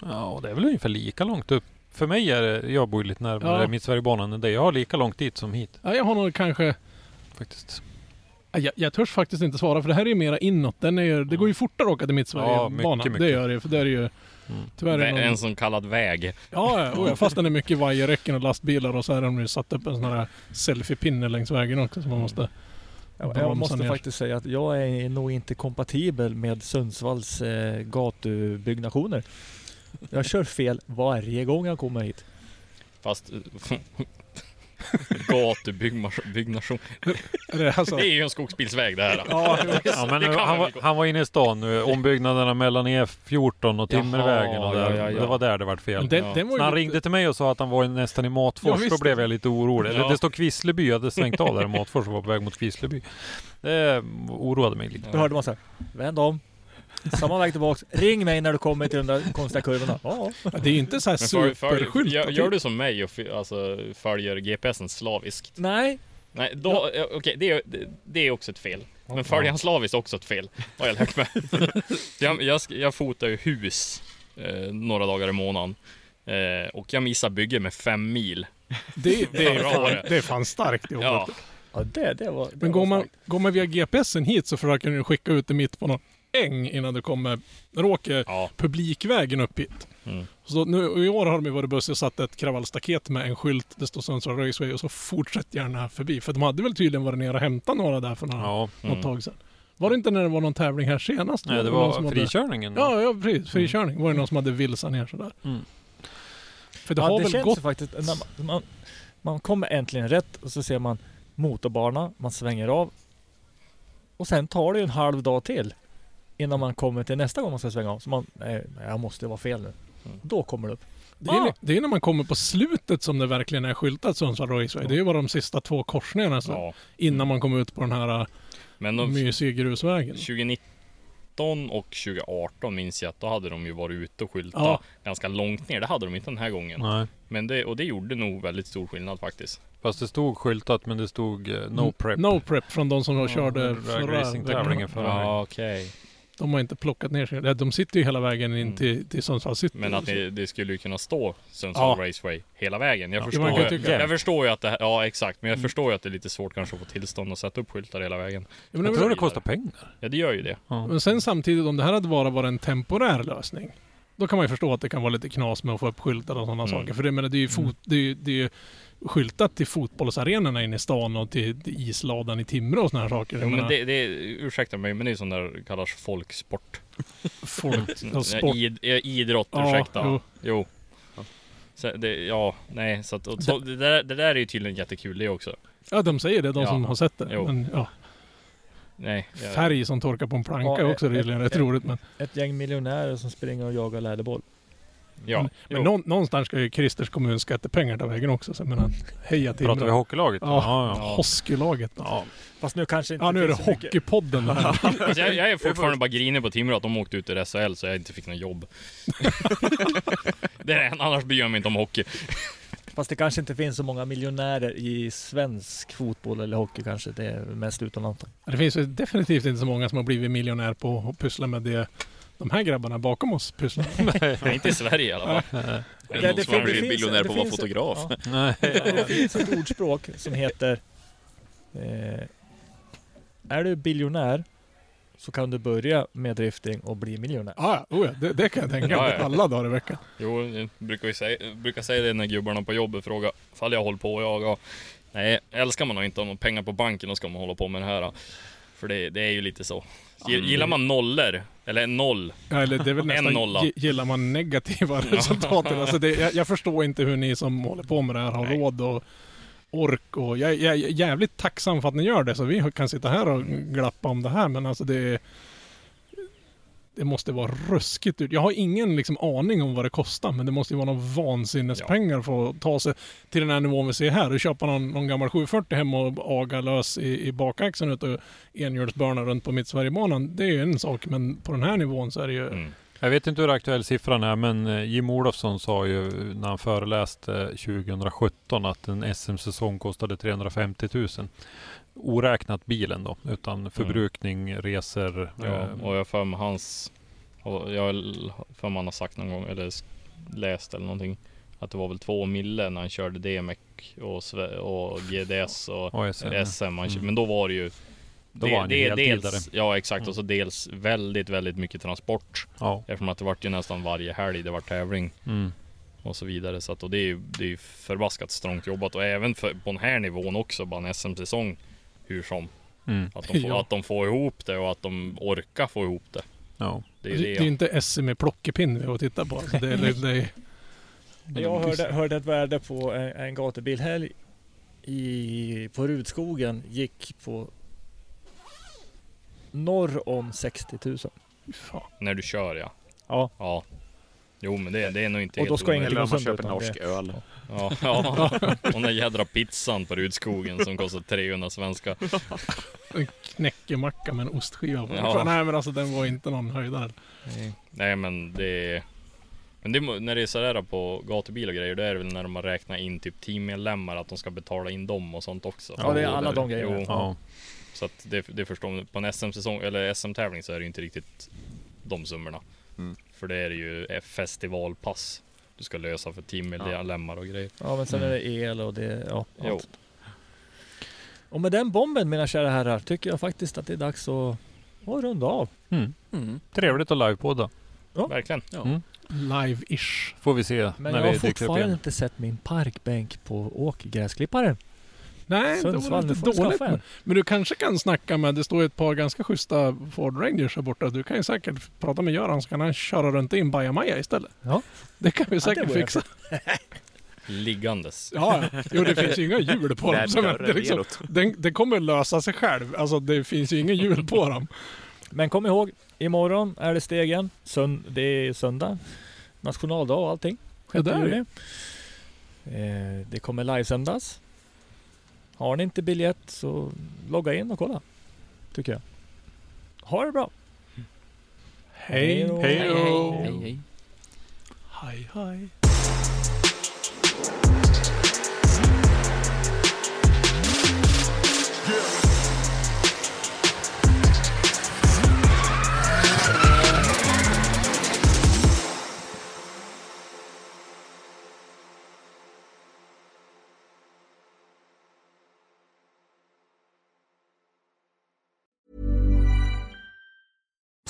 Ja, det är väl ungefär lika långt upp. För mig är det, jag bor ju lite närmare Ja. Mittsverigebanan än dig. Jag har lika långt dit som hit Ja, jag har nog kanske faktiskt. Ja, Jag, jag törs faktiskt inte svara för det här är ju mera inåt. Den är ju, det går ju fortare att åka till Ja, Mittsverigebanan. mycket, det gör det. För där är ju tyvärr är det någon, En så kallad väg. Ja, ja, ja, fast den är mycket vajerräcken och lastbilar och så har de ju satt upp en sån här selfie-pinne längs vägen också som man måste Ja, jag måste ner. faktiskt säga att jag är nog inte kompatibel med Sundsvalls eh, gatubyggnationer. Jag kör fel varje gång jag kommer hit. Fast *laughs* gatubyggnation. Är det alltså, Det är ju en skogsbilsväg det här. Ja, Ja, men det han, var, han var inne i stan nu. Ombyggnaderna mellan E14 och Timmervägen. Och där, ja, ja, ja. Det var där det vart fel. den, Ja. den var han lite- ringde till mig och sa att han var nästan i Matfors, då blev jag lite orolig. Eller Ja. det står Kvissleby, jag hade svängt av där i Matfors och var på väg mot Kvissleby. Det oroade mig lite. Då hörde man så här, vänd om. Samma väg tillbaks. Ring mig när du kommer till de där konstiga kurvorna. Ja, det är ju inte så här superskylt. gör, gör du som mig och alltså, följer GPSen slaviskt? nej. Nej, då, ja. okej, det, är- det, det är också ett fel. Men följer han slaviskt också ett fel, *laughs* har jag lärt mig. jag, jag, jag fotar ju hus eh, några dagar i månaden. Eh, och jag missar bygge med fem mil. Det, det, är fan, det är fan starkt jobbat. Ja, Ja, det, det var... Det Men var går man, starkt. går man via GPSen hit så försöker du skicka ut det mitt på någon äng innan du kommer, när du åker ja. publikvägen upp hit. Mm. Så nu, i år har de ju varit buss och satt ett kravallstaket med en skylt, det står Sundsvall Raceway och så fortsätt gärna förbi. För de hade väl tydligen varit nere och hämtat några där för några, Ja, något Mm. tag sedan. Var det inte när det var någon tävling här senast? nej, det var hade- frikörningen. Ja, ja precis. Frikörning. Var det någon som hade vilsat ner sådär. Mm. För det ja, har det väl känns gått... faktiskt, man, man, man kommer äntligen rätt och så ser man motorbana, man svänger av. Och sen tar det ju en halv dag till innan man kommer till nästa gång man ska svänga av. Så man, nej, jag måste vara fel nu. Mm. Då kommer det upp. Det är, Ah. det är när man kommer på slutet som det verkligen är skyltat Sundsvall Raceway. Det är ju bara de sista två korsningarna så, ja. innan man kommer ut på den här Men uh, de, mysiga grusvägen. 2019 och 2018 minns jag att då hade de ju varit ute och skyltat Ja. ganska långt ner. Det hade de inte den här gången. Nej. Men det, och det gjorde nog väldigt stor skillnad faktiskt. Fast det stod skyltat men det stod eh, no prep. No prep från de som Ja, körde förra racingtävlingen förra Ja, okej. De har inte plockat ner sig. De sitter ju hela vägen in Mm. till, till Sundsvall city. Men att det, det skulle ju kunna stå Sundsvall Ja. Raceway hela vägen. Jag, Ja, förstår, ju, jag förstår ju att det här, ja exakt, men jag Mm. förstår ju att det är lite svårt kanske att få tillstånd att sätta upp skyltar hela vägen. Ja, men, Jag tror det kostar pengar. Ja det gör ju det. Ja. men sen samtidigt, om det här hade bara varit en temporär lösning. Då kan man ju förstå att det kan vara lite knas med att få upp skyltar och sådana Mm. saker. För det, menar, det är ju fot, det är, det är skyltat till fotbollsarenorna inne i stan och till, till isladan i Timrå och här saker. Jo, men det, det, ursäkta mig, men det är sån där kallas folksport. folk, ja, Ja, sport. Id, idrott, Ja, ursäkta. jo. Jo. Så det, ja, nej, så, att, och, så det, där, det där är ju tydligen jättekul det också. Ja, de säger det, de Ja. som har sett det. Jo. Men, ja, Nej, jag, färg som torkar på en planka Ja, är också ett- tydligen ett- rätt roligt. Men, Ett gäng miljonärer som springer och jagar läderboll. Ja, men, nå, någonstans ska ju Kristers kommun skattepengar ta vägen också. Så jag menar, heja Pratar vi hockeylaget? Ja, ja. Ja. Fast nu kanske inte ja, nu är det Hockeypodden *laughs* här. Alltså, jag, jag är fortfarande bara grinig på Timrå att de åkte ut ur SHL så jag inte fick något jobb. *laughs* det är det, annars bryr jag mig inte om hockey. Fast det kanske inte finns så många miljonärer i svensk fotboll eller hockey kanske. Det är mest utomlands. Det finns ju definitivt inte så många som har blivit miljonär på att pyssla med det de här grabbarna bakom oss pysslar med. *laughs* Nej, inte i Sverige i alla fall. Det Det- är det någon som har finns- blivit det finns- miljonär det på att vara fotograf. ja. *laughs* Nej. Det finns ett ordspråk som heter eh, Är du biljonär så kan du börja med drifting och bli miljonär. Ja, ja, oh ja det, det kan jag tänka Ja, mig. ja. Alla dagar i veckan. Jo, jag brukar ju säga, brukar säga det när gubbarna på jobbet frågar ifall jag håller på och jagar. Nej, älskar man inte har några pengar på banken då ska man hålla på med det här. För det, det är ju lite så. Gi- Gillar man nollor, eller en noll, Ja, eller det är väl En nästan, nolla. gi- gillar man negativa *laughs* *laughs* resultat. Alltså det, jag, jag förstår inte hur ni som håller på med det här har Nej. råd och ork och jag, jag är jävligt tacksam för att ni gör det så vi kan sitta här och glappa om det här men alltså det det måste vara ruskigt dyrt. Jag har ingen liksom aning om vad det kostar men det måste ju vara någon vansinnespengar för att ta sig till den här nivån vi ser här och köpa någon, någon gammal 740 hem och aga lös i, i bakaxeln ut och enhjulsbörna runt på Mittsverigebanan. Det är ju en sak men på den här nivån så är det ju mm. Jag vet inte hur aktuell siffran är, men eh, Jim Olofsson sa ju när han föreläste 2017 att en SM-säsong kostade 350 000. Oräknat bilen då, utan förbrukning, resor. Ja, eh, och jag för mig hans... Jag för mig han har sagt någon gång, eller läst eller någonting. Att det var väl två mille när han körde DMEC och, och GDS och och SM. Mm. Men då var det ju... Då var han ju det, heltidare. dels, Ja exakt, Mm. och så dels väldigt, väldigt mycket transport. Ja. Eftersom att det vart ju nästan varje helg det var tävling Mm. och så vidare. Så att, och det är ju det är ju förbaskat strångt jobbat och även för, på den här nivån också, bara en SM-säsong. Hur som. Mm. Att de, får, *laughs* Ja. att de får ihop det och att de orkar få ihop det. Ja. Det är det. det är inte SM i plockepinn vi har tittat på. Alltså det, är- det, det, är- Jag hörde, hörde ett värde på en, en gatubilhelg i, på Rudskogen gick på norr om 60 000. fan. När du kör ja. Ja. Ja. Jo men det, det är nog inte Och då helt ska ingenting Eller om gå man sönder. köper utan norsk det- öl. Ja, ja. Och den där jädra pizzan på Rudskogen som kostar 300 svenska. En knäckemacka med en ostskiva på. Ja. Nej men alltså den var inte någon höjdare. Nej men det Men det, må- när det är sådär på gatubil och grejer, då är det väl när de har räknat in typ teammedlemmar att de ska betala in dem och sånt också. Ja, det är alla de grejerna. Jo, Ja. så att det, det förstår man. På en SM-säsong, eller SM-tävling så är det ju inte riktigt de summorna. Mm. För det är ju ett festivalpass du ska lösa för teammedlemmar och grejer. Ja men sen Mm. är det el och det, ja. Jo. allt. Och med den bomben mina kära herrar tycker jag faktiskt att det är dags att, att runda av. Mm. Mm. Trevligt att livepodda. Verkligen. Ja. Mm. Live-ish. Får vi se Men när jag har vi dyker upp fortfarande igen. inte sett min parkbänk på åkgräsklipparen. Nej, det var Sundsvall, lite dåligt. Men, men du kanske kan snacka med, det står ju ett par ganska schyssta Ford Rangers här borta. Du kan ju säkert prata med Göran så kan han köra runt in Bajamaja istället. Ja. Det kan vi Ja, säkert vore fixa. *laughs* Liggandes. Ja, ja. jo det finns ju inga hjul på dem. Men det, liksom, den, det kommer lösa sig själv. Alltså det finns ju inga hjul på dem. Men kom ihåg, imorgon är det stegen. Sön- det är söndag. Nationaldag och allting. Ja, det är det. Eh, det kommer livesändas. Har ni inte biljett så logga in och kolla. Tycker jag. Ha det bra. Hej då. Hej. Hej, hej. Hej, hej.